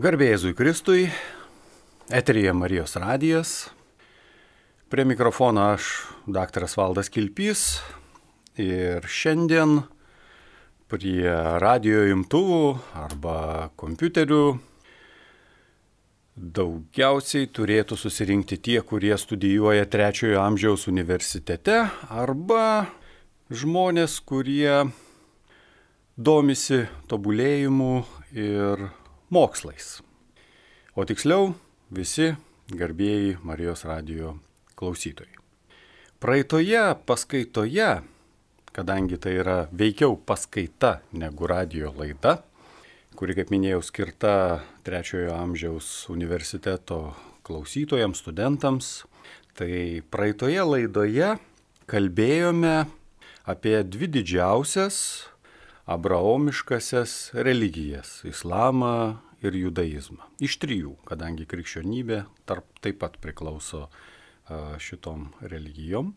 Garbėjai Kristui, eterija Marijos radijas. Prie mikrofono aš, daktaras Valdas Kilpys. Ir šiandien prie radio imtuvų arba kompiuterių daugiausiai turėtų susirinkti tie, kurie studijuoja trečiojo amžiaus universitete arba žmonės, kurie domisi tobulėjimu ir mokslais. O tiksliau visi garbėjai Marijos radio klausytojai. Praeitoje paskaitoje, kadangi tai yra veikiau paskaita negu radio laida, kuri, kaip minėjau, skirta trečiojo amžiaus universiteto klausytojams, studentams, tai praeitoje laidoje kalbėjome apie dvi didžiausias abraomiškasias religijas - islamą ir judaizmą. Iš trijų, kadangi krikščionybė tarp, taip pat priklauso šitom religijom.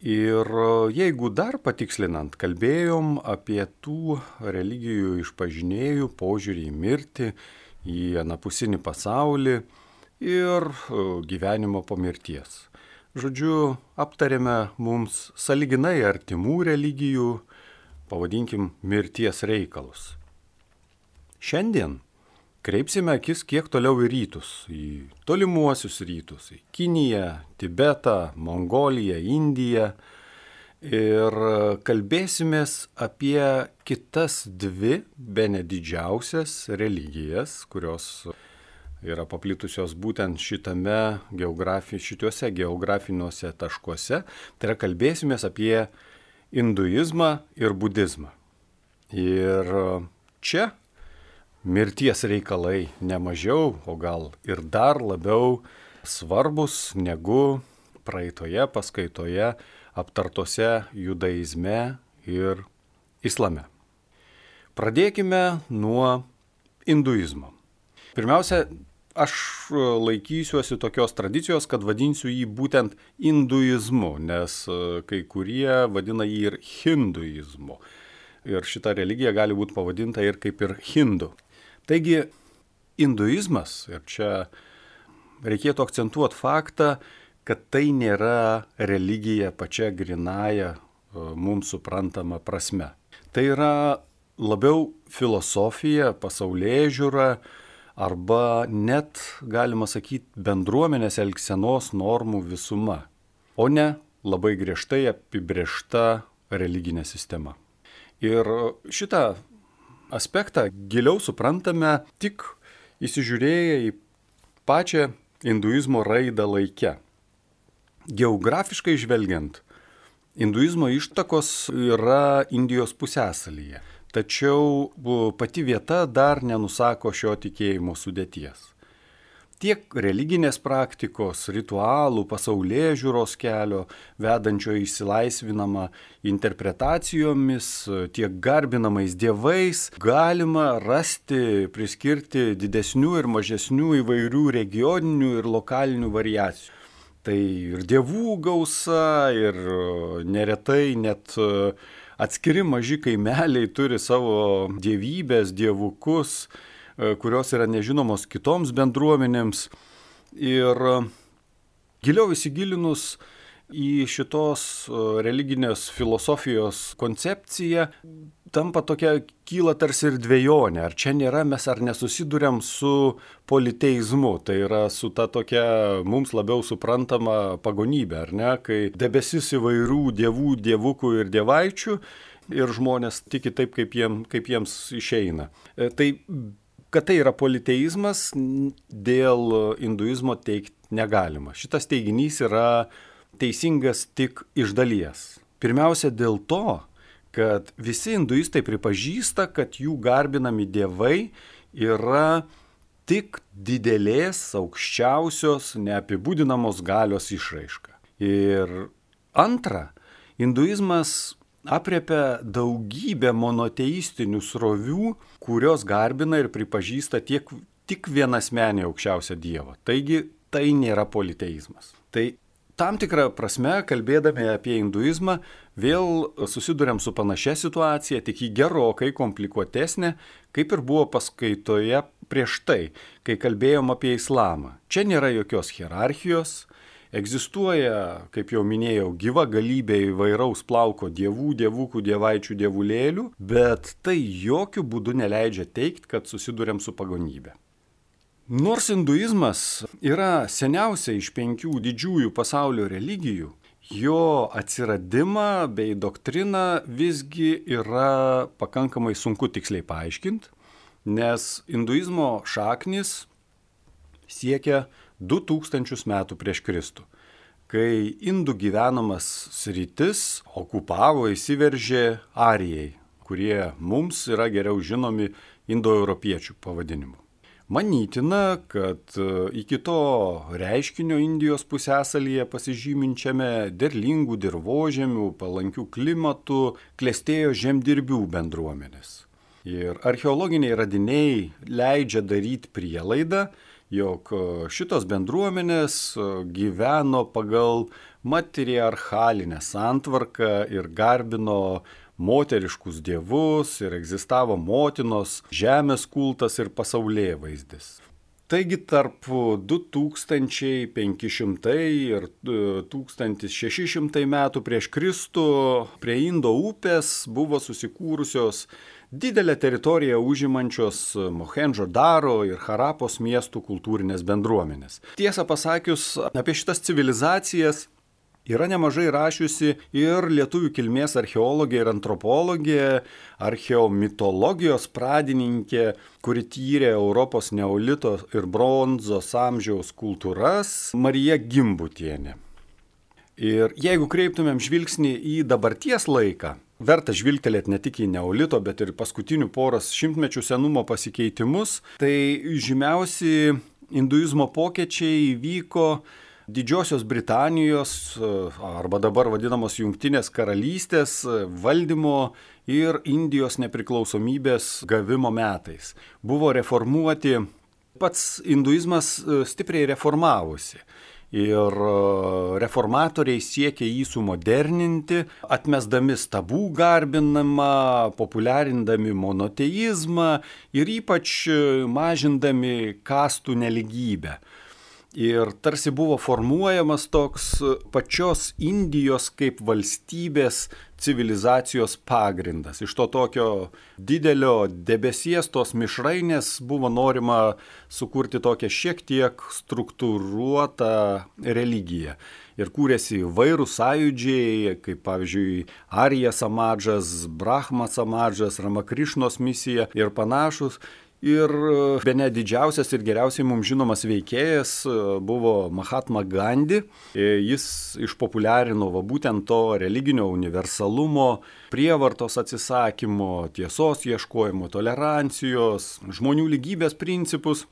Ir jeigu dar patikslinant, kalbėjom apie tų religijų išpažinėjų požiūrį į mirtį, į anapusinį pasaulį ir gyvenimo po mirties. Žodžiu, aptarėme mums saliginai artimų religijų pavadinkim, mirties reikalus. Šiandien kreipsime akis kiek toliau į rytus, į tolimuosius rytus, į Kiniją, Tibetą, Mongoliją, Indiją ir kalbėsimės apie kitas dvi, be nedidžiausias religijas, kurios yra paplitusios būtent šitame geografi, šituose geografiniuose taškuose. Tai yra kalbėsimės apie hinduizmą ir budizmą. Ir čia mirties reikalai nemažiau, o gal ir dar labiau svarbus negu praeitoje paskaitoje aptartose judaizme ir islame. Pradėkime nuo hinduizmo. Pirmiausia, aš e, laikysiuosi tokios tradicijos, kad vadinsiu jį būtent hinduizmu, nes e, kai kurie vadina jį ir hinduizmu. Ir šita religija gali būti pavadinta ir kaip ir hindu. Taigi, hinduizmas, ir čia reikėtų akcentuoti faktą, kad tai nėra religija pačia grinaja e, mums suprantama prasme. Tai yra labiau filosofija, pasaulyje žiūra, arba net, galima sakyti, bendruomenės elgsenos normų visuma, o ne labai griežtai apibriešta religinė sistema. Ir šitą aspektą giliau suprantame tik įsižiūrėję į pačią hinduizmo raidą laike. Geografiškai žvelgiant, hinduizmo ištakos yra Indijos pusėsalyje. Tačiau pati vieta dar nenusako šio tikėjimo sudėties. Tiek religinės praktikos, ritualų, pasaulyje žiūros kelio, vedančio įsilaisvinamą interpretacijomis, tiek garbinamais dievais galima rasti, priskirti didesnių ir mažesnių įvairių regioninių ir lokalinių variacijų. Tai ir dievų gausa, ir neretai net uh, atskiri maži kaimeliai turi savo dievybės, dievukus, e, kurios yra nežinomos kitoms bendruomenėms. Ir e, giliau įsigilinus į šitos e, religinės filosofijos koncepciją, tampa tokia, kyla tarsi ir dviejonė, ar čia nėra mes ar nesusidurėm su politeizmu, tai yra su ta tokia mums labiau suprantama pagonybė, ar ne, kai debesis įvairių dievų, dievukų ir dievaičių ir žmonės tiki taip, kaip, jiem, kaip jiems išeina. E, tai kad tai yra politeizmas, dėl hinduizmo teikti negalima. Šitas teiginys yra teisingas tik iš dalies. Pirmiausia dėl to, kad visi hinduistai pripažįsta, kad jų garbinami dievai yra tik didelės, aukščiausios, neapibūdinamos galios išraiška. Ir antra, hinduizmas apriepia daugybę monoteistinių srovių, kurios garbina ir pripažįsta tiek, tik vienasmenį aukščiausią dievą. Taigi tai nėra politeizmas. Tai tam tikrą prasme, kalbėdami apie hinduizmą, vėl susidurėm su panašia situacija, tik jį gerokai komplikuotesnė, kaip ir buvo paskaitoje prieš tai, kai kalbėjom apie islamą. Čia nėra jokios hierarchijos, Egzistuoja, kaip jau minėjau, gyva galybė įvairaus plauko dievų, dievukų, dievaičių, dievulėlių, bet tai jokių būdų neleidžia teikti, kad susidurėm su pagonybė. Nors hinduizmas yra seniausia iš penkių didžiųjų pasaulio religijų, jo atsiradimą bei doktriną visgi yra pakankamai sunku tiksliai paaiškinti, nes hinduizmo šaknis siekia 2000 metų prieš Kristų, kai indų gyvenamas sritis okupavo, įsiveržė arijai, kurie mums yra geriau žinomi indoeuropiečių pavadinimu. Manytina, kad e, iki to reiškinio Indijos pusėsalyje pasižyminčiame derlingų dirbožėmių, palankių klimatų klėstėjo žemdirbių bendruomenės. Ir archeologiniai radiniai leidžia daryti prielaidą, jog e, šitos bendruomenės e, gyveno pagal matriarchalinę santvarką ir garbino moteriškus dievus ir egzistavo motinos, žemės kultas ir pasaulyje vaizdis. Taigi tarp 2500 ir 1600 metų prieš Kristų prie Indo upės buvo susikūrusios didelę teritoriją užimančios Mohendžo Daro ir Harapos miestų kultūrinės bendruomenės. Tiesą pasakius, apie šitas civilizacijas yra nemažai rašiusi ir lietuvių kilmės archeologė ir antropologė, archeomitologijos pradininkė, kuri tyrė Europos neolito ir bronzos amžiaus kultūras, Marija Gimbutienė. Ir jeigu kreiptumėm žvilgsnį į dabarties laiką, verta žvilgtelėti ne tik į neolito, bet ir paskutinių poros šimtmečių senumo pasikeitimus, tai žymiausi hinduizmo pokyčiai vyko Didžiosios Britanijos arba dabar vadinamos Junktinės karalystės valdymo ir Indijos nepriklausomybės gavimo metais. Buvo reformuoti, pats hinduizmas stipriai reformavosi. Ir e, reformatoriai siekė jį sumoderninti, atmesdami stabų garbinimą, populiarindami monoteizmą ir ypač e, mažindami kastų neligybę. Ir tarsi buvo formuojamas toks pačios Indijos kaip valstybės civilizacijos pagrindas. Iš to tokio didelio debesies tos mišrainės buvo norima sukurti tokią šiek tiek struktūruotą religiją. Ir kūrėsi vairūs sąjūdžiai, kaip pavyzdžiui Arija Samadžas, Brahma Samadžas, Ramakrišnos misija ir panašus. Ir e, be ne didžiausias ir geriausiai mums žinomas veikėjas e, buvo Mahatma Gandhi. E, jis išpopuliarino va būtent to religinio universalumo, prievartos atsisakymo, tiesos ieškojimo, tolerancijos, žmonių lygybės principus.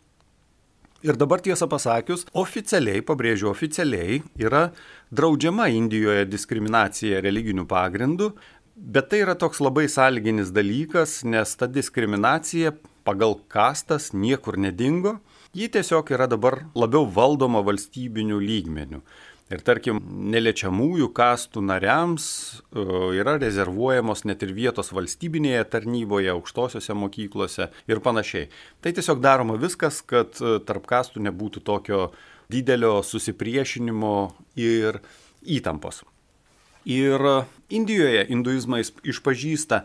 Ir dabar tiesą pasakius, oficialiai, pabrėžiu oficialiai, yra draudžiama Indijoje diskriminacija religinių pagrindų, bet tai yra toks labai sąlyginis dalykas, nes ta diskriminacija pagal kastas niekur nedingo, ji tiesiog yra dabar labiau valdoma valstybinių lygmenių. Ir tarkim, neliečiamųjų kastų nariams e, yra rezervuojamos net ir vietos valstybinėje tarnyboje, aukštosiuose mokyklose ir panašiai. Tai tiesiog daroma viskas, kad e, tarp kastų nebūtų tokio didelio susipriešinimo ir įtampos. Ir Indijoje hinduizmą išpažįsta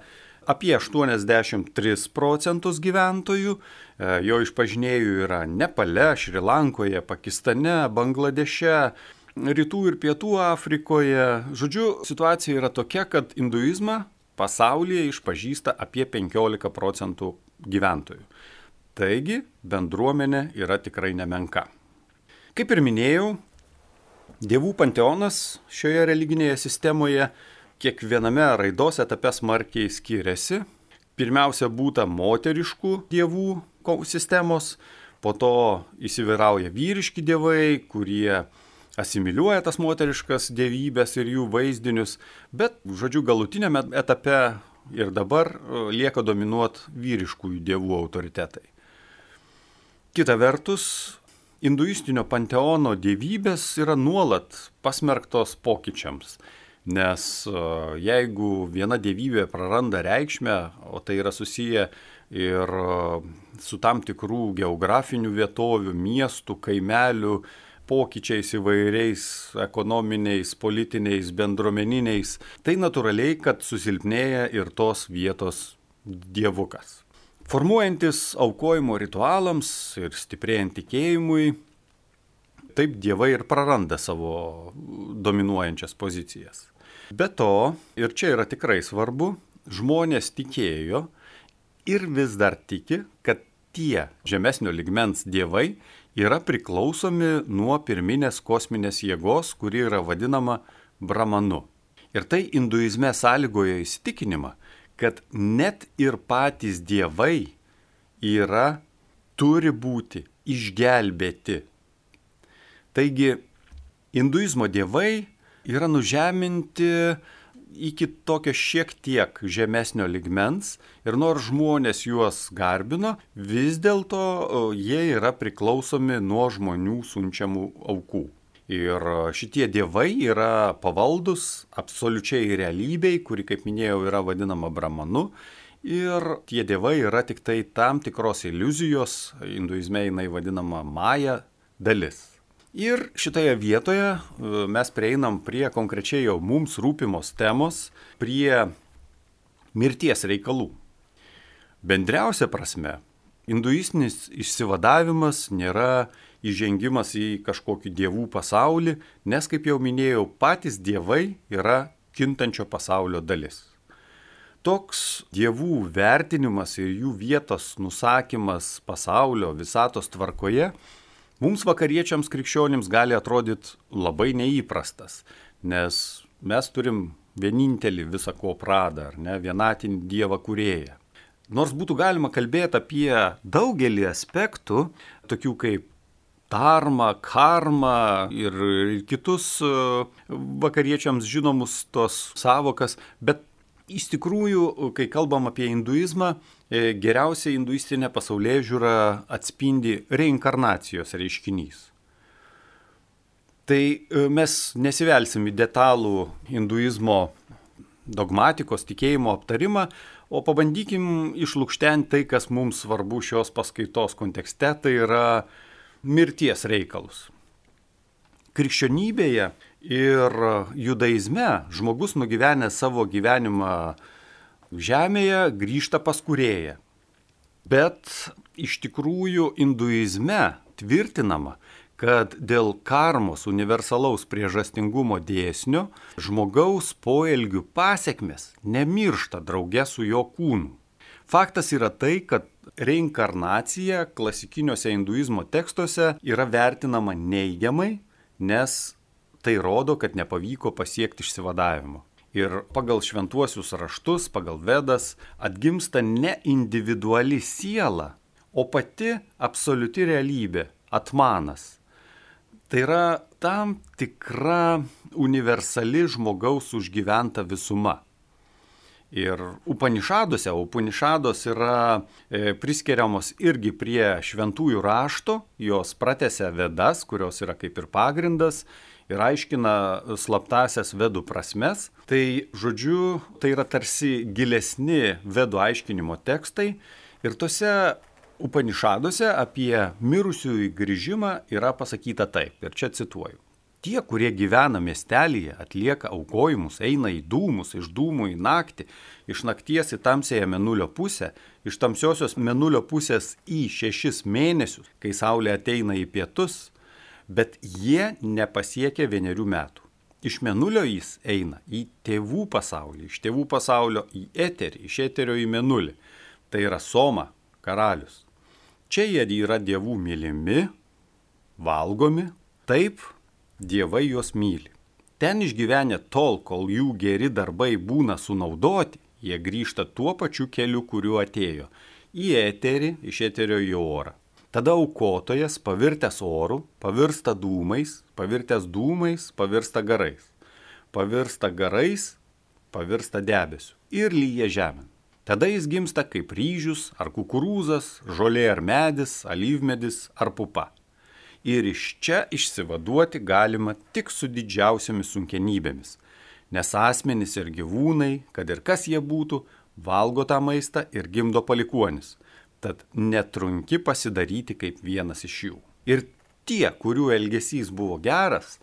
apie 83 procentus gyventojų, e, jo išpažinėjų yra Nepale, Šrilankoje, Pakistane, Bangladeše, Rytų ir Pietų Afrikoje. Žodžiu, situacija yra tokia, kad hinduizmą pasaulyje išpažįsta apie 15 procentų gyventojų. Taigi bendruomenė yra tikrai nemenka. Kaip ir minėjau, dievų panteonas šioje religinėje sistemoje kiekviename raidos etape smarkiai skiriasi. Pirmiausia, būta moteriškų dievų sistemos, po to įsivyrauja vyriški dievai, kurie asimiliuoja tas moteriškas dievybės ir jų vaizdinius, bet, žodžiu, galutinėme etape ir dabar e, lieka dominuot vyriškųjų dievų autoritetai. Kita vertus, hinduistinio panteono dievybės yra nuolat pasmerktos pokyčiams. Nes jeigu viena dievybė praranda reikšmę, o tai yra susiję ir su tam tikrų geografinių vietovių, miestų, kaimelių, pokyčiais įvairiais ekonominiais, politiniais, bendruomeniniais, tai natūraliai, kad susilpnėja ir tos vietos dievukas. Formuojantis aukojimo ritualams ir stiprėjant tikėjimui, taip dievai ir praranda savo dominuojančias pozicijas. Be to, ir čia yra tikrai svarbu, žmonės tikėjo ir vis dar tiki, kad tie žemesnio ligmens dievai yra priklausomi nuo pirminės kosminės jėgos, kuri yra vadinama Brahmanu. Ir tai hinduizme sąlygoja įsitikinimą, kad net ir patys dievai yra, turi būti išgelbėti. Taigi, hinduizmo dievai yra nužeminti iki tokio šiek tiek žemesnio ligmens ir nors žmonės juos garbino, vis dėlto jie yra priklausomi nuo žmonių siunčiamų aukų. Ir šitie dievai yra pavaldus absoliučiai realybei, kuri, kaip minėjau, yra vadinama Brahmanu. Ir tie dievai yra tik tai tam tikros iliuzijos, hinduizme jinai vadinama Maja dalis. Ir šitoje vietoje e, mes prieinam prie konkrečiai jau mums rūpimos temos, prie mirties reikalų. Bendriausia prasme, hinduistinis išsivadavimas nėra įžengimas į kažkokį dievų pasaulį, nes, kaip jau minėjau, patys dievai yra kintančio pasaulio dalis. Toks dievų vertinimas ir jų vietos nusakymas pasaulio visatos tvarkoje mums vakariečiams krikščionims gali atrodyti labai neįprastas, nes mes turim vienintelį visako pradą, ar ne, vienatinį Dievą kurėją. Nors būtų galima kalbėti apie daugelį aspektų, tokių kaip tarma, karma ir kitus e, vakariečiams žinomus tos savokas, bet iš tikrųjų, kai kalbam apie hinduizmą, E, geriausiai hinduistinė pasaulyje žiūra atspindi reinkarnacijos reiškinys. Tai e, mes nesivelsim į detalų hinduizmo dogmatikos tikėjimo aptarimą, o pabandykim išlūkštenti tai, kas mums svarbu šios paskaitos kontekste, tai yra mirties reikalus. Krikščionybėje ir judaizme žmogus nugyvenęs savo gyvenimą žemėje grįžta pas kurėją. Bet iš tikrųjų hinduizme tvirtinama, kad dėl karmos universalaus priežastingumo dėsnio žmogaus poelgių pasiekmes nemiršta drauge su jo kūnu. Faktas yra tai, kad reinkarnacija klasikiniuose hinduizmo tekstuose yra vertinama neigiamai, nes tai rodo, kad nepavyko pasiekti išsivadavimo. Ir pagal šventuosius raštus, pagal vedas atgimsta ne individuali siela, o pati absoliuti realybė - atmanas. Tai yra tam tikra universali žmogaus užgyventa visuma. Ir Upanišaduose, Upanišados yra e, priskiriamos irgi prie šventųjų rašto, jos pratęsia vedas, kurios yra kaip ir pagrindas, ir aiškina slaptasias vedų prasmes. Tai žodžiu, tai yra tarsi gilesni vedų aiškinimo tekstai ir tose Upanišaduose apie mirusiųjų grįžimą yra pasakyta taip, ir čia cituoju. Tie, kurie gyvena miestelėje, atlieka aukojimus, eina į dūmus, iš dūmų į naktį, iš nakties į tamsėją menulio pusę, iš tamsiosios menulio pusės į šešis mėnesius, kai saulė ateina į pietus, bet jie nepasiekia vienerių metų. Iš menulio jis eina į tėvų pasaulį, iš tėvų pasaulio į eterį, iš eterio į menulį. Tai yra Soma, karalius. Čia jie yra dievų mylimi, valgomi, taip dievai juos myli. Ten išgyvenę tol, kol jų geri darbai būna sunaudoti, jie grįžta tuo pačiu keliu, kuriuo atėjo - į eterį, iš eterio į orą. Tada aukotojas pavirtęs oru, pavirsta dūmais, pavirtęs dūmais, pavirsta garais. Pavirsta garais, pavirsta debesiu ir lyja žemė. Tada jis gimsta kaip ryžius ar kukurūzas, žolė ar medis, alyvmedis ar pupa. Ir iš čia išsivaduoti galima tik su didžiausiamis sunkenybėmis, nes asmenys ir gyvūnai, kad ir kas jie būtų, valgo tą maistą ir gimdo palikuonis. Tad netrunki pasidaryti kaip vienas iš jų. Ir tie, kurių elgesys buvo geras,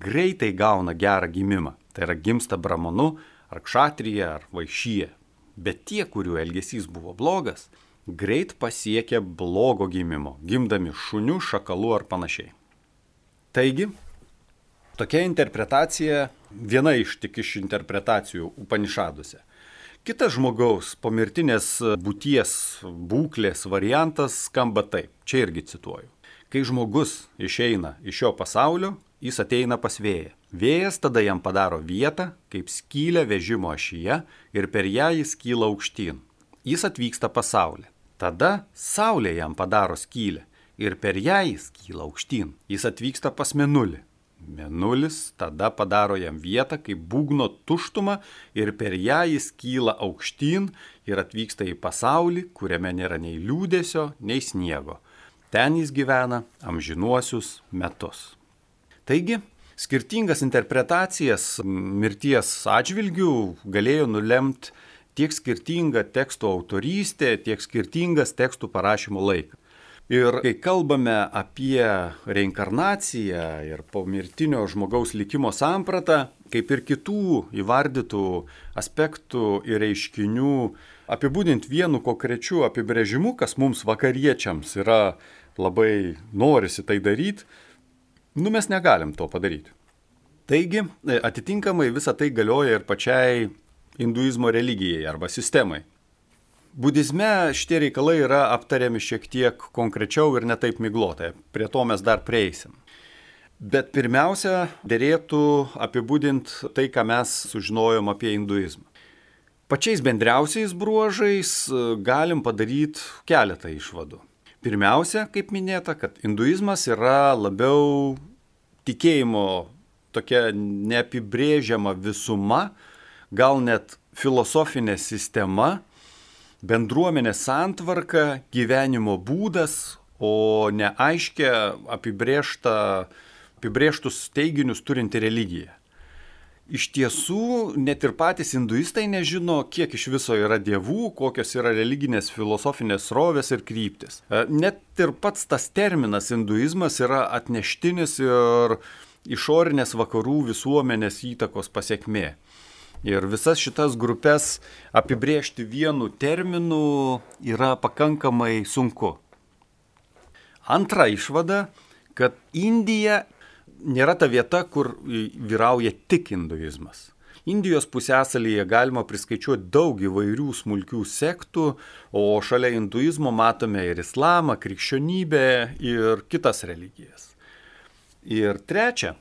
greitai gauna gerą gimimą. Tai yra gimsta bramonu, ar kšatryje, ar vaišyje. Bet tie, kurių elgesys buvo blogas, greit pasiekia blogo gimimo, gimdami šunių, šakalų ar panašiai. Taigi, tokia interpretacija viena iš tik iš interpretacijų Upanišaduose. Kitas žmogaus pomirtinės būties būklės variantas skamba taip, čia irgi cituoju. Kai žmogus išeina iš šio pasaulio, jis ateina pas vėją. Vėjas tada jam padaro vietą, kaip skylę vežimo ašyje ir per ją jis kyla aukštyn. Jis atvyksta pasaulį. Tada saulė jam padaro skylę ir per ją jis kyla aukštyn. Jis atvyksta pas menulį. Menulis tada padaro jam vietą kaip būgno tuštumą ir per ją jis kyla aukštyn ir atvyksta į pasaulį, kuriame nėra nei liūdėsio, nei sniego. Ten jis gyvena amžinuosius metus. Taigi, skirtingas interpretacijas mirties atžvilgių galėjo nulemti tiek skirtinga teksto autorystė, tiek skirtingas tekstų parašymo laikas. Ir kai kalbame apie reinkarnaciją ir pomirtinio žmogaus likimo sampratą, kaip ir kitų įvardytų aspektų ir reiškinių, apibūdinti vienu konkrečiu apibrėžimu, kas mums vakariečiams yra labai norisi tai daryti, Nu mes negalim to padaryti. Taigi, atitinkamai visa tai galioja ir pačiai hinduizmo religijai arba sistemai. Budizme šitie reikalai yra aptariami šiek tiek konkrečiau ir netaip miglotai. Prie to mes dar prieisim. Bet pirmiausia, dėrėtų apibūdinti tai, ką mes sužinojom apie hinduizmą. Pačiais bendriausiais bruožais e, galim padaryti keletą išvadų. Pirmiausia, kaip minėta, kad hinduizmas yra labiau tikėjimo tokia neapibrėžiama visuma, gal net filosofinė sistema, bendruomenės santvarka, gyvenimo būdas, o ne aiškia apibrėžtus teiginius turinti religija. Iš tiesų, net ir patys hinduistai nežino, kiek iš viso yra dievų, kokios yra religinės filosofinės rovės ir kryptis. E, net ir pats tas terminas hinduizmas yra atneštinis ir išorinės vakarų visuomenės įtakos pasiekmė. Ir visas šitas grupės apibriežti vienu terminu yra pakankamai sunku. Antra išvada, kad Indija nėra ta vieta, kur vyrauja tik hinduizmas. Indijos pusėsalyje galima priskaičiuoti daug įvairių smulkių sektų, o šalia hinduizmo matome ir islamą, krikščionybę ir kitas religijas. Ir trečia,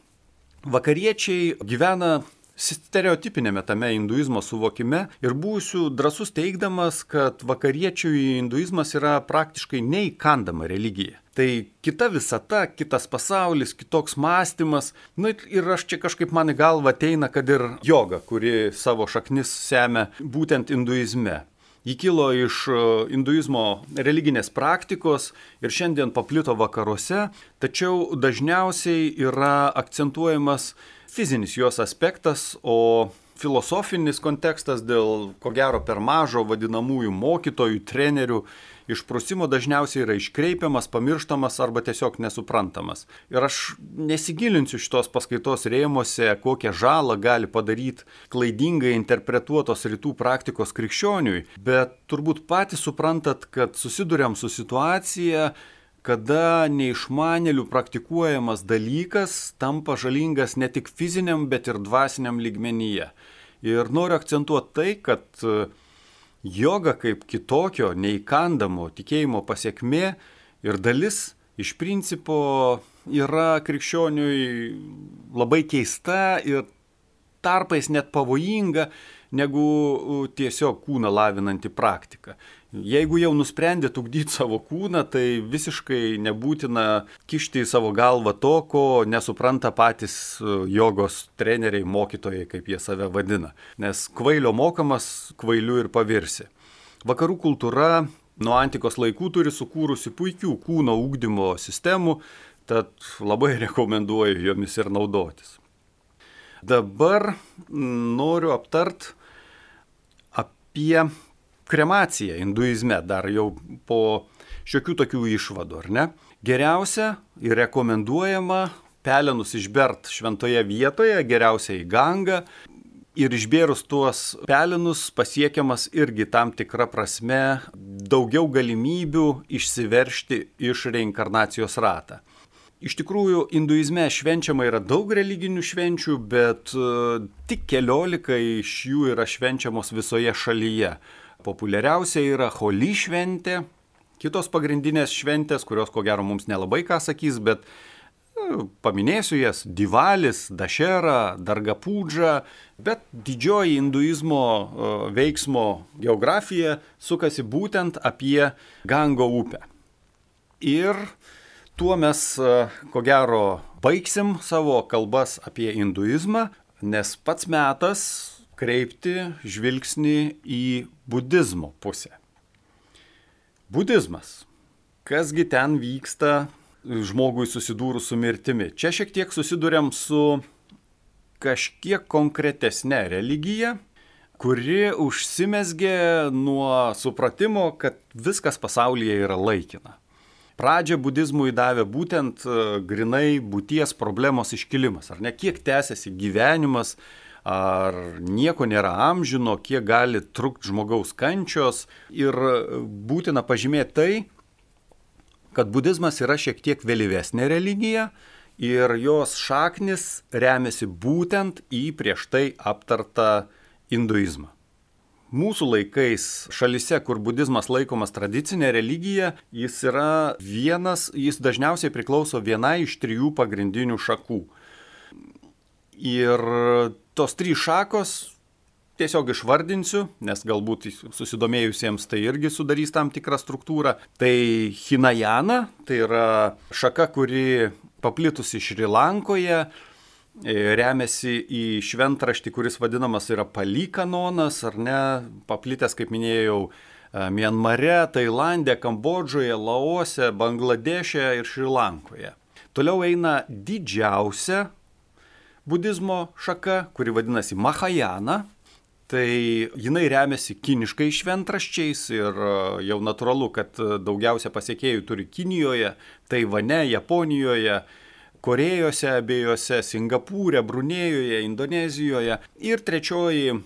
vakariečiai gyvena stereotipinėme tame hinduizmo suvokime ir būsiu drasus teikdamas, kad vakariečių hinduizmas yra praktiškai neįkandama religija. Tai kita visata, kitas pasaulis, kitoks mąstymas. Na ir aš čia kažkaip man į galvą ateina, kad ir joga, kuri savo šaknis semia būtent hinduizme. Ji kilo iš e, hinduizmo religinės praktikos ir šiandien paplito vakaruose, tačiau dažniausiai yra akcentuojamas fizinis jos aspektas, o filosofinis kontekstas dėl ko gero per mažo vadinamųjų mokytojų, trenerių išprusimo dažniausiai yra iškreipiamas, pamirštamas arba tiesiog nesuprantamas. Ir aš nesigilinsiu šitos paskaitos rėmose, kokią žalą gali padaryti klaidingai interpretuotos rytų praktikos krikščioniui, bet turbūt patys suprantat, kad susidurėm su situacija, kada neišmanėlių praktikuojamas dalykas tampa žalingas ne tik fiziniam, bet ir dvasiniam lygmenyje. Ir noriu akcentuoti tai, kad e, joga kaip kitokio neįkandamo tikėjimo pasiekmė ir dalis iš principo yra krikščioniui labai keista ir tarpais net pavojinga negu tiesiog kūną lavinanti praktika. Jeigu jau nusprendėt ugdyti savo kūną, tai visiškai nebūtina kišti į savo galvą to, ko nesupranta patys e, jogos treneriai, mokytojai, kaip jie save vadina. Nes kvailio mokamas, kvailiu ir pavirsi. Vakarų kultūra nuo antikos laikų turi sukūrusi puikių kūno ugdymo sistemų, tad labai rekomenduoju jomis ir naudotis. Dabar noriu aptart apie kremacija hinduizme, dar jau po šiokių tokių išvadų, ar ne? Geriausia ir rekomenduojama pelenus išbert šventoje vietoje, geriausia į gangą. Ir išbėrus tuos pelenus pasiekiamas irgi tam tikra prasme daugiau galimybių išsiveršti iš reinkarnacijos ratą. Iš tikrųjų, hinduizme švenčiama yra daug religinių švenčių, bet uh, tik keliolika iš jų yra švenčiamos visoje šalyje. Populiariausia yra Holy šventė, kitos pagrindinės šventės, kurios ko gero mums nelabai ką sakys, bet uh, paminėsiu jas - Divalis, Dašera, Dargapūdža, bet didžioji hinduizmo uh, veiksmo geografija sukasi būtent apie Gango upę. Ir tuo mes, e, ko gero, baigsim savo kalbas apie hinduizmą, nes pats metas kreipti žvilgsnį į budizmo pusę. Budizmas. Kasgi ten vyksta žmogui susidūrus su mirtimi? Čia šiek tiek susidurėm su kažkiek konkretesnė religija, kuri užsimesgė nuo supratimo, kad viskas pasaulyje yra laikina pradžią budizmui davė būtent e, grinai būties problemos iškilimas, ar ne, kiek tęsiasi gyvenimas, ar nieko nėra amžino, kiek gali trukti žmogaus kančios. Ir būtina pažymėti tai, kad budizmas yra šiek tiek vėlyvesnė religija ir jos šaknis remiasi būtent į prieš tai aptartą hinduizmą. Mūsų laikais šalise, kur budizmas laikomas tradicinė religija, jis yra vienas, jis dažniausiai priklauso vienai iš trijų pagrindinių šakų. Ir tos trys šakos tiesiog išvardinsiu, nes galbūt susidomėjusiems tai irgi sudarys tam tikrą struktūrą. Tai Hinajana, tai yra šaka, kuri paplitusi Šrilankoje, E, remiasi į šventraštį, kuris vadinamas yra palykanonas, ar ne, paplitęs, kaip minėjau, e, Mienmare, Tailandė, Kambodžoje, Laose, Bangladeše ir Šrilankoje. Toliau eina didžiausia budizmo šaka, kuri vadinasi Mahajana. Tai jinai remiasi kiniškai šventraščiais ir e, jau natūralu, kad daugiausia pasiekėjų turi Kinijoje, Taivane, Japonijoje, Korejose abiejose, Singapūrė, Brunėjoje, Indonezijoje. Ir trečioji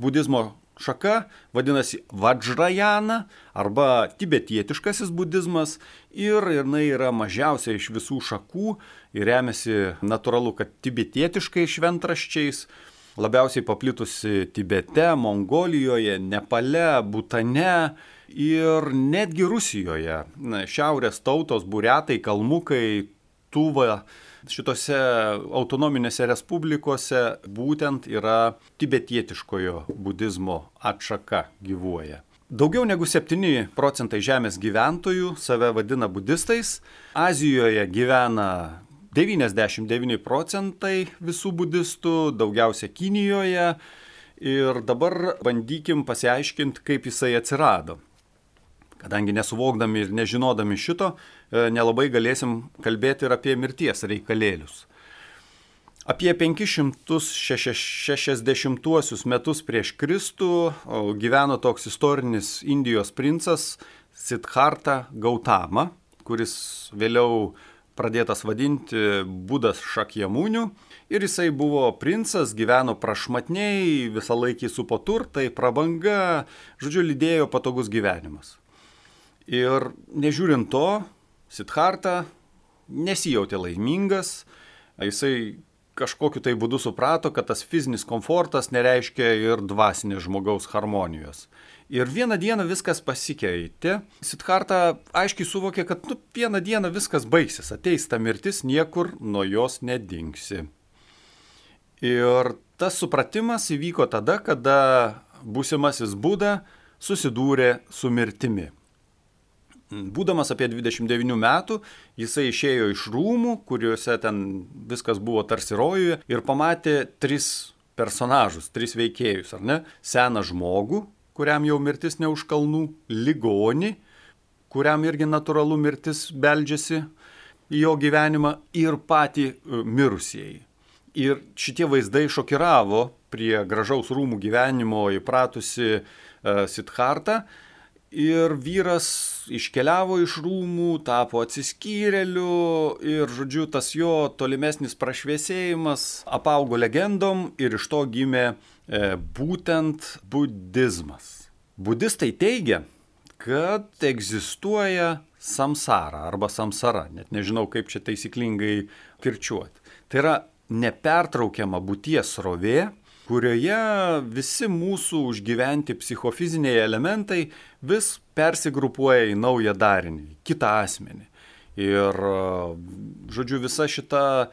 budizmo šaka vadinasi Vajrayana arba tibetietiškasis budizmas ir jinai yra mažiausia iš visų šakų ir remiasi natūralu, kad tibetietiškai šventraščiais. Labiausiai paplitusi Tibete, Mongolijoje, Nepale, Butane ir netgi Rusijoje. Šiaurės tautos, buretai, kalmukai Tuva šitose autonominėse respublikose būtent yra tibetietiškojo budizmo atšaka gyvuoja. Daugiau negu 7 procentai žemės gyventojų save vadina budistais. Azijoje gyvena 99 procentai visų budistų, daugiausia Kinijoje. Ir dabar bandykim pasiaiškinti, kaip jisai atsirado. Kadangi nesuvokdami ir nežinodami šito, e, nelabai galėsim kalbėti ir apie mirties reikalėlius. Apie 560 metus prieš Kristų gyveno toks istorinis Indijos princas Siddhartha Gautama, kuris vėliau pradėtas vadinti Budas Šakjamūniu. Ir jisai buvo princas, gyveno prašmatniai, visą laikį supo turtai, prabanga, žodžiu, lydėjo patogus gyvenimas. Ir nežiūrint to, Siddharta nesijautė laimingas, jisai kažkokiu tai būdu suprato, kad tas fizinis komfortas nereiškia ir dvasinės žmogaus harmonijos. Ir vieną dieną viskas pasikeitė. Siddharta aiškiai suvokė, kad nu, vieną dieną viskas baigsis, ateis ta mirtis, niekur nuo jos nedingsi. Ir tas supratimas įvyko tada, kada būsimasis būda susidūrė su mirtimi. Būdamas apie 29 metų, jisai išėjo iš rūmų, kuriuose ten viskas buvo tarsi rojuje ir pamatė tris personažus, tris veikėjus, ar ne? Seną žmogų, kuriam jau mirtis ne už kalnų, ligoni, kuriam irgi natūralu mirtis beldžiasi į jo gyvenimą ir patį e, mirusieji. Ir šitie vaizdai šokiravo prie gražaus rūmų gyvenimo įpratusi uh, e, Sithartą. Ir vyras iškeliavo iš rūmų, tapo atsiskyrėliu ir, žodžiu, tas jo tolimesnis prašviesėjimas apaugo legendom ir iš to gimė e, būtent budizmas. Budistai teigia, kad egzistuoja samsara arba samsara, net nežinau kaip čia taisyklingai kirčiuoti. Tai yra nepertraukiama būties rovė, kurioje visi mūsų užgyventi psichofiziniai elementai vis persigrupuoja į naują darinį, kitą asmenį. Ir, žodžiu, visa šita e,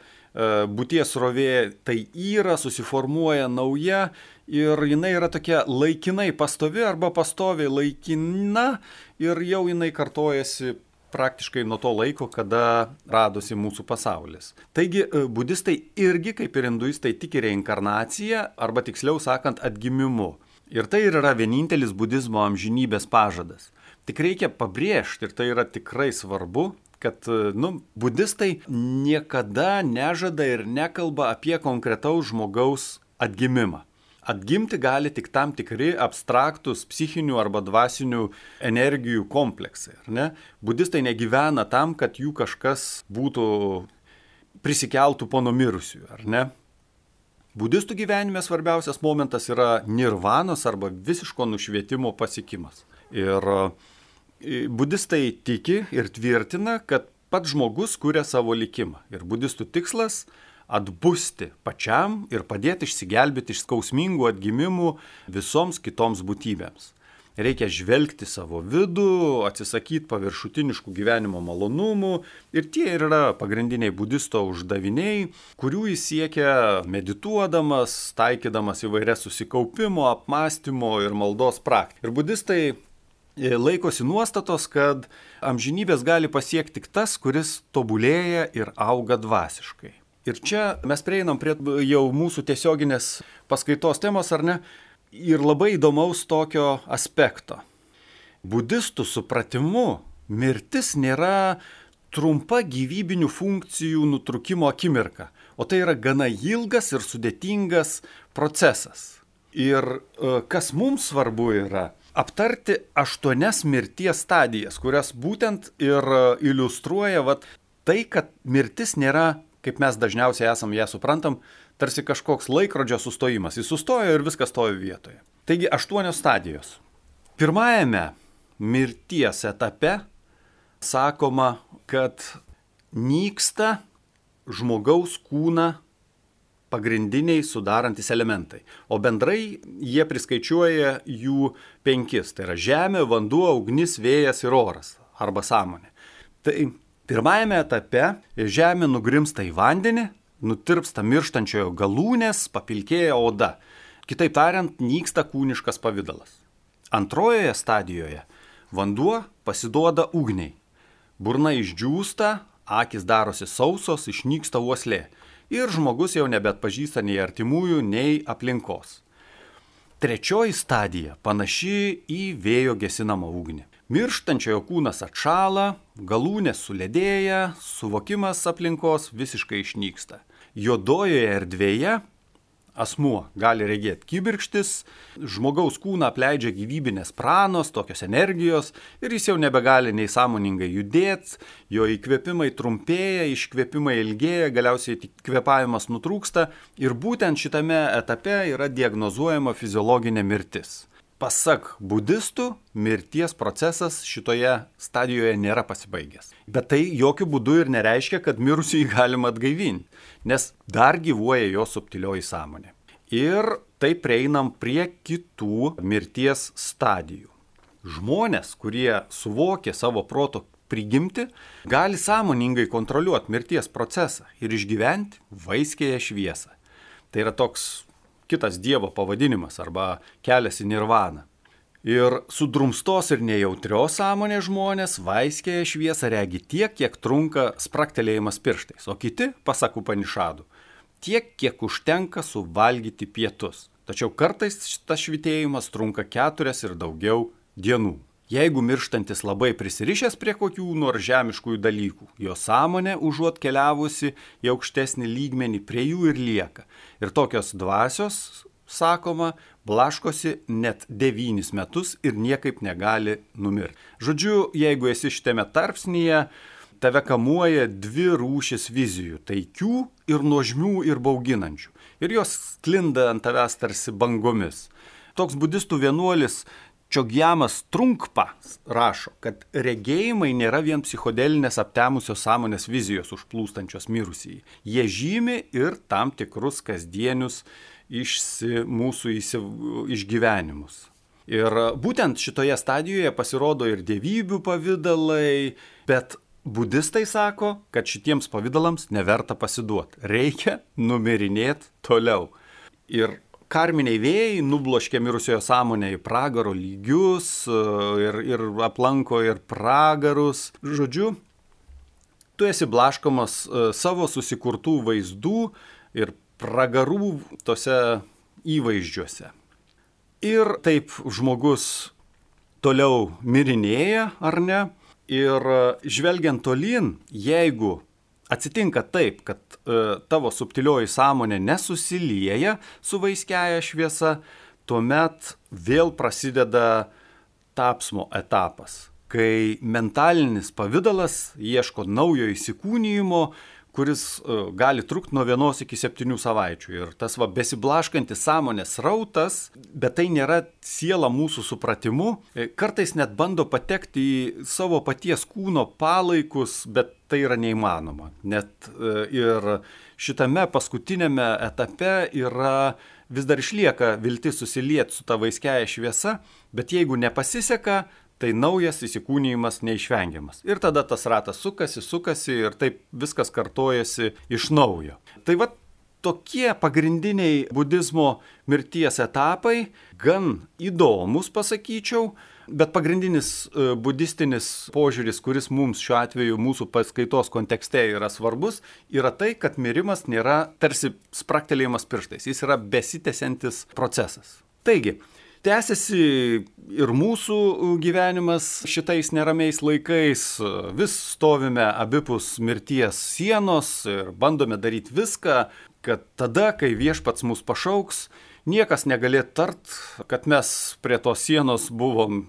būties rovė tai yra, susiformuoja nauja ir jinai yra tokia laikinai pastovi arba pastoviai laikina ir jau jinai kartojasi praktiškai nuo to laiko, kada radosi mūsų pasaulis. Taigi, e, budistai irgi, kaip ir hinduistai, tiki reinkarnaciją, arba tiksliau sakant, atgimimu. Ir tai yra vienintelis budizmo amžinybės pažadas. Tik reikia pabrėžti, ir tai yra tikrai svarbu, kad e, nu, budistai niekada nežada ir nekalba apie konkretaus žmogaus atgimimą. Atgimti gali tik tam tikri abstraktus psichinių arba dvasinių energijų kompleksai. Budistai negyvena tam, kad jų kažkas būtų prisikeltų po numirusių, ar ne? Budistų gyvenime svarbiausias momentas yra nirvanos arba visiško nušvietimo pasiekimas. Ir e, budistai tiki ir tvirtina, kad pats žmogus kuria savo likimą. Ir budistų tikslas atbusti pačiam ir padėti išsigelbėti iš skausmingų atgimimų visoms kitoms būtybėms. Reikia žvelgti savo vidų, atsisakyti paviršutiniškų gyvenimo malonumų ir tie ir yra pagrindiniai budisto uždaviniai, kurių jis siekia medituodamas, taikydamas įvairias susikaupimo, apmąstymo ir maldos praktikas. Ir budistai e, laikosi nuostatos, kad amžinybės gali pasiekti tik tas, kuris tobulėja ir auga dvasiškai. Ir čia mes prieinam prie jau mūsų tiesioginės paskaitos temos, ar ne? Ir labai įdomaus tokio aspekto. Budistų supratimu mirtis nėra trumpa gyvybinių funkcijų nutrukimo akimirka, o tai yra gana ilgas ir sudėtingas procesas. Ir e, kas mums svarbu yra aptarti aštuonias mirties stadijas, kurias būtent ir e, iliustruoja vat, tai, kad mirtis nėra kaip mes dažniausiai esam ją suprantam, tarsi kažkoks laikrodžio sustojimas. Jis sustojo ir viskas stovi vietoje. Taigi aštuonios stadijos. Pirmajame mirties etape sakoma, kad nyksta žmogaus kūną pagrindiniai sudarantis elementai. O bendrai jie priskaičiuoja jų penkis. Tai yra žemė, vanduo, ugnis, vėjas ir oras arba sąmonė. Tai Pirmajame etape žemė nugrimsta į vandenį, nutirpsta mirštančiojo galūnės, papilkėja oda. Kitaip tariant, nyksta kūniškas pavydalas. Antrojoje stadijoje vanduo pasiduoda ugniai. Burna išdžiūsta, akis darosi sausos, išnyksta uoslė ir žmogus jau nebet pažįsta nei artimųjų, nei aplinkos. Trečioji stadija panaši į vėjo gesinamą ugnį. Mirštančiojo kūnas atšala, galūnės suledėja, suvokimas aplinkos visiškai išnyksta. Jodojoje erdvėje asmuo gali regėti kibirkštis, žmogaus kūną apleidžia gyvybinės pranos, tokios energijos ir jis jau nebegali nei sąmoningai judėti, jo įkvėpimai trumpėja, iškvėpimai ilgėja, galiausiai kvepavimas nutrūksta ir būtent šitame etape yra diagnozuojama fiziologinė mirtis. Pasak budistų, mirties procesas šitoje stadijoje nėra pasibaigęs. Bet tai jokių būdų ir nereiškia, kad mirusį galima atgaivinti, nes dar gyvuoja jo subtilioji sąmonė. Ir taip prieinam prie kitų mirties stadijų. Žmonės, kurie suvokė savo proto prigimti, gali sąmoningai kontroliuoti mirties procesą ir išgyventi vaiskėje šviesą. Tai yra toks kitas Dievo pavadinimas arba kelias į nirvaną. Ir sudrumstos ir nejautrios sąmonės žmonės vaiskėje šviesą regi tiek, kiek trunka spraktelėjimas pirštais, o kiti, pasakų panišadų, tiek, kiek užtenka suvalgyti pietus. Tačiau kartais šitas švitėjimas trunka keturias ir daugiau dienų. Jeigu mirštantis labai prisirišęs prie kokių nors žemiškųjų dalykų, jo sąmonė užuot keliavusi į aukštesnį lygmenį prie jų ir lieka. Ir tokios dvasios, sakoma, blaškosi net devynis metus ir niekaip negali numirti. Žodžiu, jeigu esi šitame tarpsnyje, tave kamuoja dvi rūšis vizijų - taikių ir nuožmių ir bauginančių. Ir jos sklinda ant tavęs tarsi bangomis. Toks budistų vienuolis Čiogjamas Trunkpa rašo, kad regėjimai nėra vien psichodelinės aptemusios sąmonės vizijos užplūstančios mirusįjį. Jie žymi ir tam tikrus kasdienius išsi, mūsų įsi, išgyvenimus. Ir būtent šitoje stadijoje pasirodo ir dievybių pavydalai, bet budistai sako, kad šitiems pavydalams neverta pasiduoti. Reikia numirinėti toliau. Ir karminiai vėjai nubloškia mirusiojo sąmonę į pragaro lygius e, ir, ir aplanko ir pragarus. Žodžiu, tu esi blaškomas e, savo susikurtų vaizdų ir pragarų tose įvaizdžiuose. Ir taip žmogus toliau mirinėja, ar ne? Ir e, žvelgiant tolyn, jeigu atsitinka taip, kad e, tavo subtilioji sąmonė nesusilieja su vaiskiaja šviesa, tuomet vėl prasideda tapsmo etapas, kai mentalinis pavydalas ieško naujo įsikūnyjimo, kuris e, gali trukti nuo vienos iki septynių savaičių. Ir tas va besiblaškantis sąmonės rautas, bet tai nėra siela mūsų supratimu, e, kartais net bando patekti į savo paties kūno palaikus, bet tai yra neįmanoma. Net e, ir šitame paskutinėme etape yra vis dar išlieka viltis susilieti su ta vaiskiaja šviesa, bet jeigu nepasiseka, tai naujas įsikūnyjimas neišvengiamas. Ir tada tas ratas sukasi, sukasi ir taip viskas kartojasi iš naujo. Tai va tokie pagrindiniai budizmo mirties etapai, gan įdomus pasakyčiau, bet pagrindinis e, budistinis požiūris, kuris mums šiuo atveju mūsų paskaitos kontekste yra svarbus, yra tai, kad mirimas nėra tarsi spraktelėjimas pirštais, jis yra besitęsiantis procesas. Taigi, Tęsiasi ir mūsų gyvenimas šitais neramiais laikais. Vis stovime abipus mirties sienos ir bandome daryti viską, kad tada, kai viešpats mus pašauks, niekas negalėtų tart, kad mes prie tos sienos buvom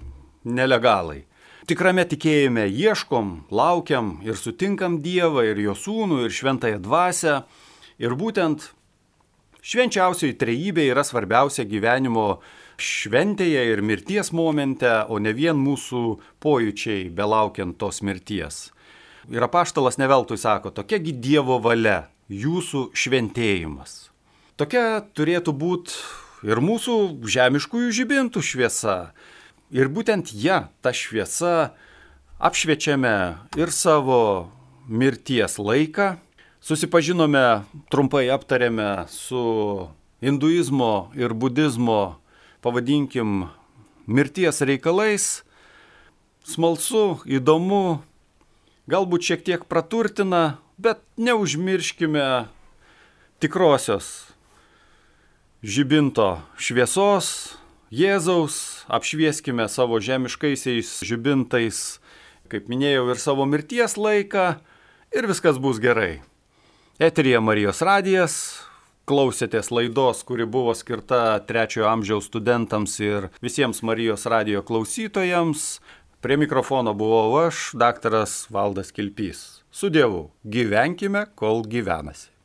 nelegalai. Tikrame tikėjime ieškom, laukiam ir sutinkam Dievą ir Jo sūnų ir šventąją dvasę. Ir būtent švenčiausioji trejybė yra svarbiausia gyvenimo šventėje ir mirties momente, o ne vien mūsų pojūčiai belaukiant tos mirties. Ir apaštalas neveltui sako, tokiagi Dievo valia, jūsų šventėjimas. Tokia turėtų būti ir mūsų žemiškųjų žibintų šviesa. Ir būtent ją, ta šviesa, apšviečiame ir savo mirties laiką. Susipažinome, trumpai aptarėme su hinduizmo ir budizmo pavadinkim, mirties reikalais, smalsu, įdomu, galbūt šiek tiek praturtina, bet neužmirškime tikrosios žibinto šviesos, Jėzaus, apšvieskime savo žemiškaisiais žibintais, kaip minėjau, ir savo mirties laiką ir viskas bus gerai. Eterija Marijos radijas, klausėtės laidos, kuri buvo skirta trečiojo amžiaus studentams ir visiems Marijos radio klausytojams. Prie mikrofono buvau aš, daktaras Valdas Kilpys. Su Dievu, gyvenkime, kol gyvenasi.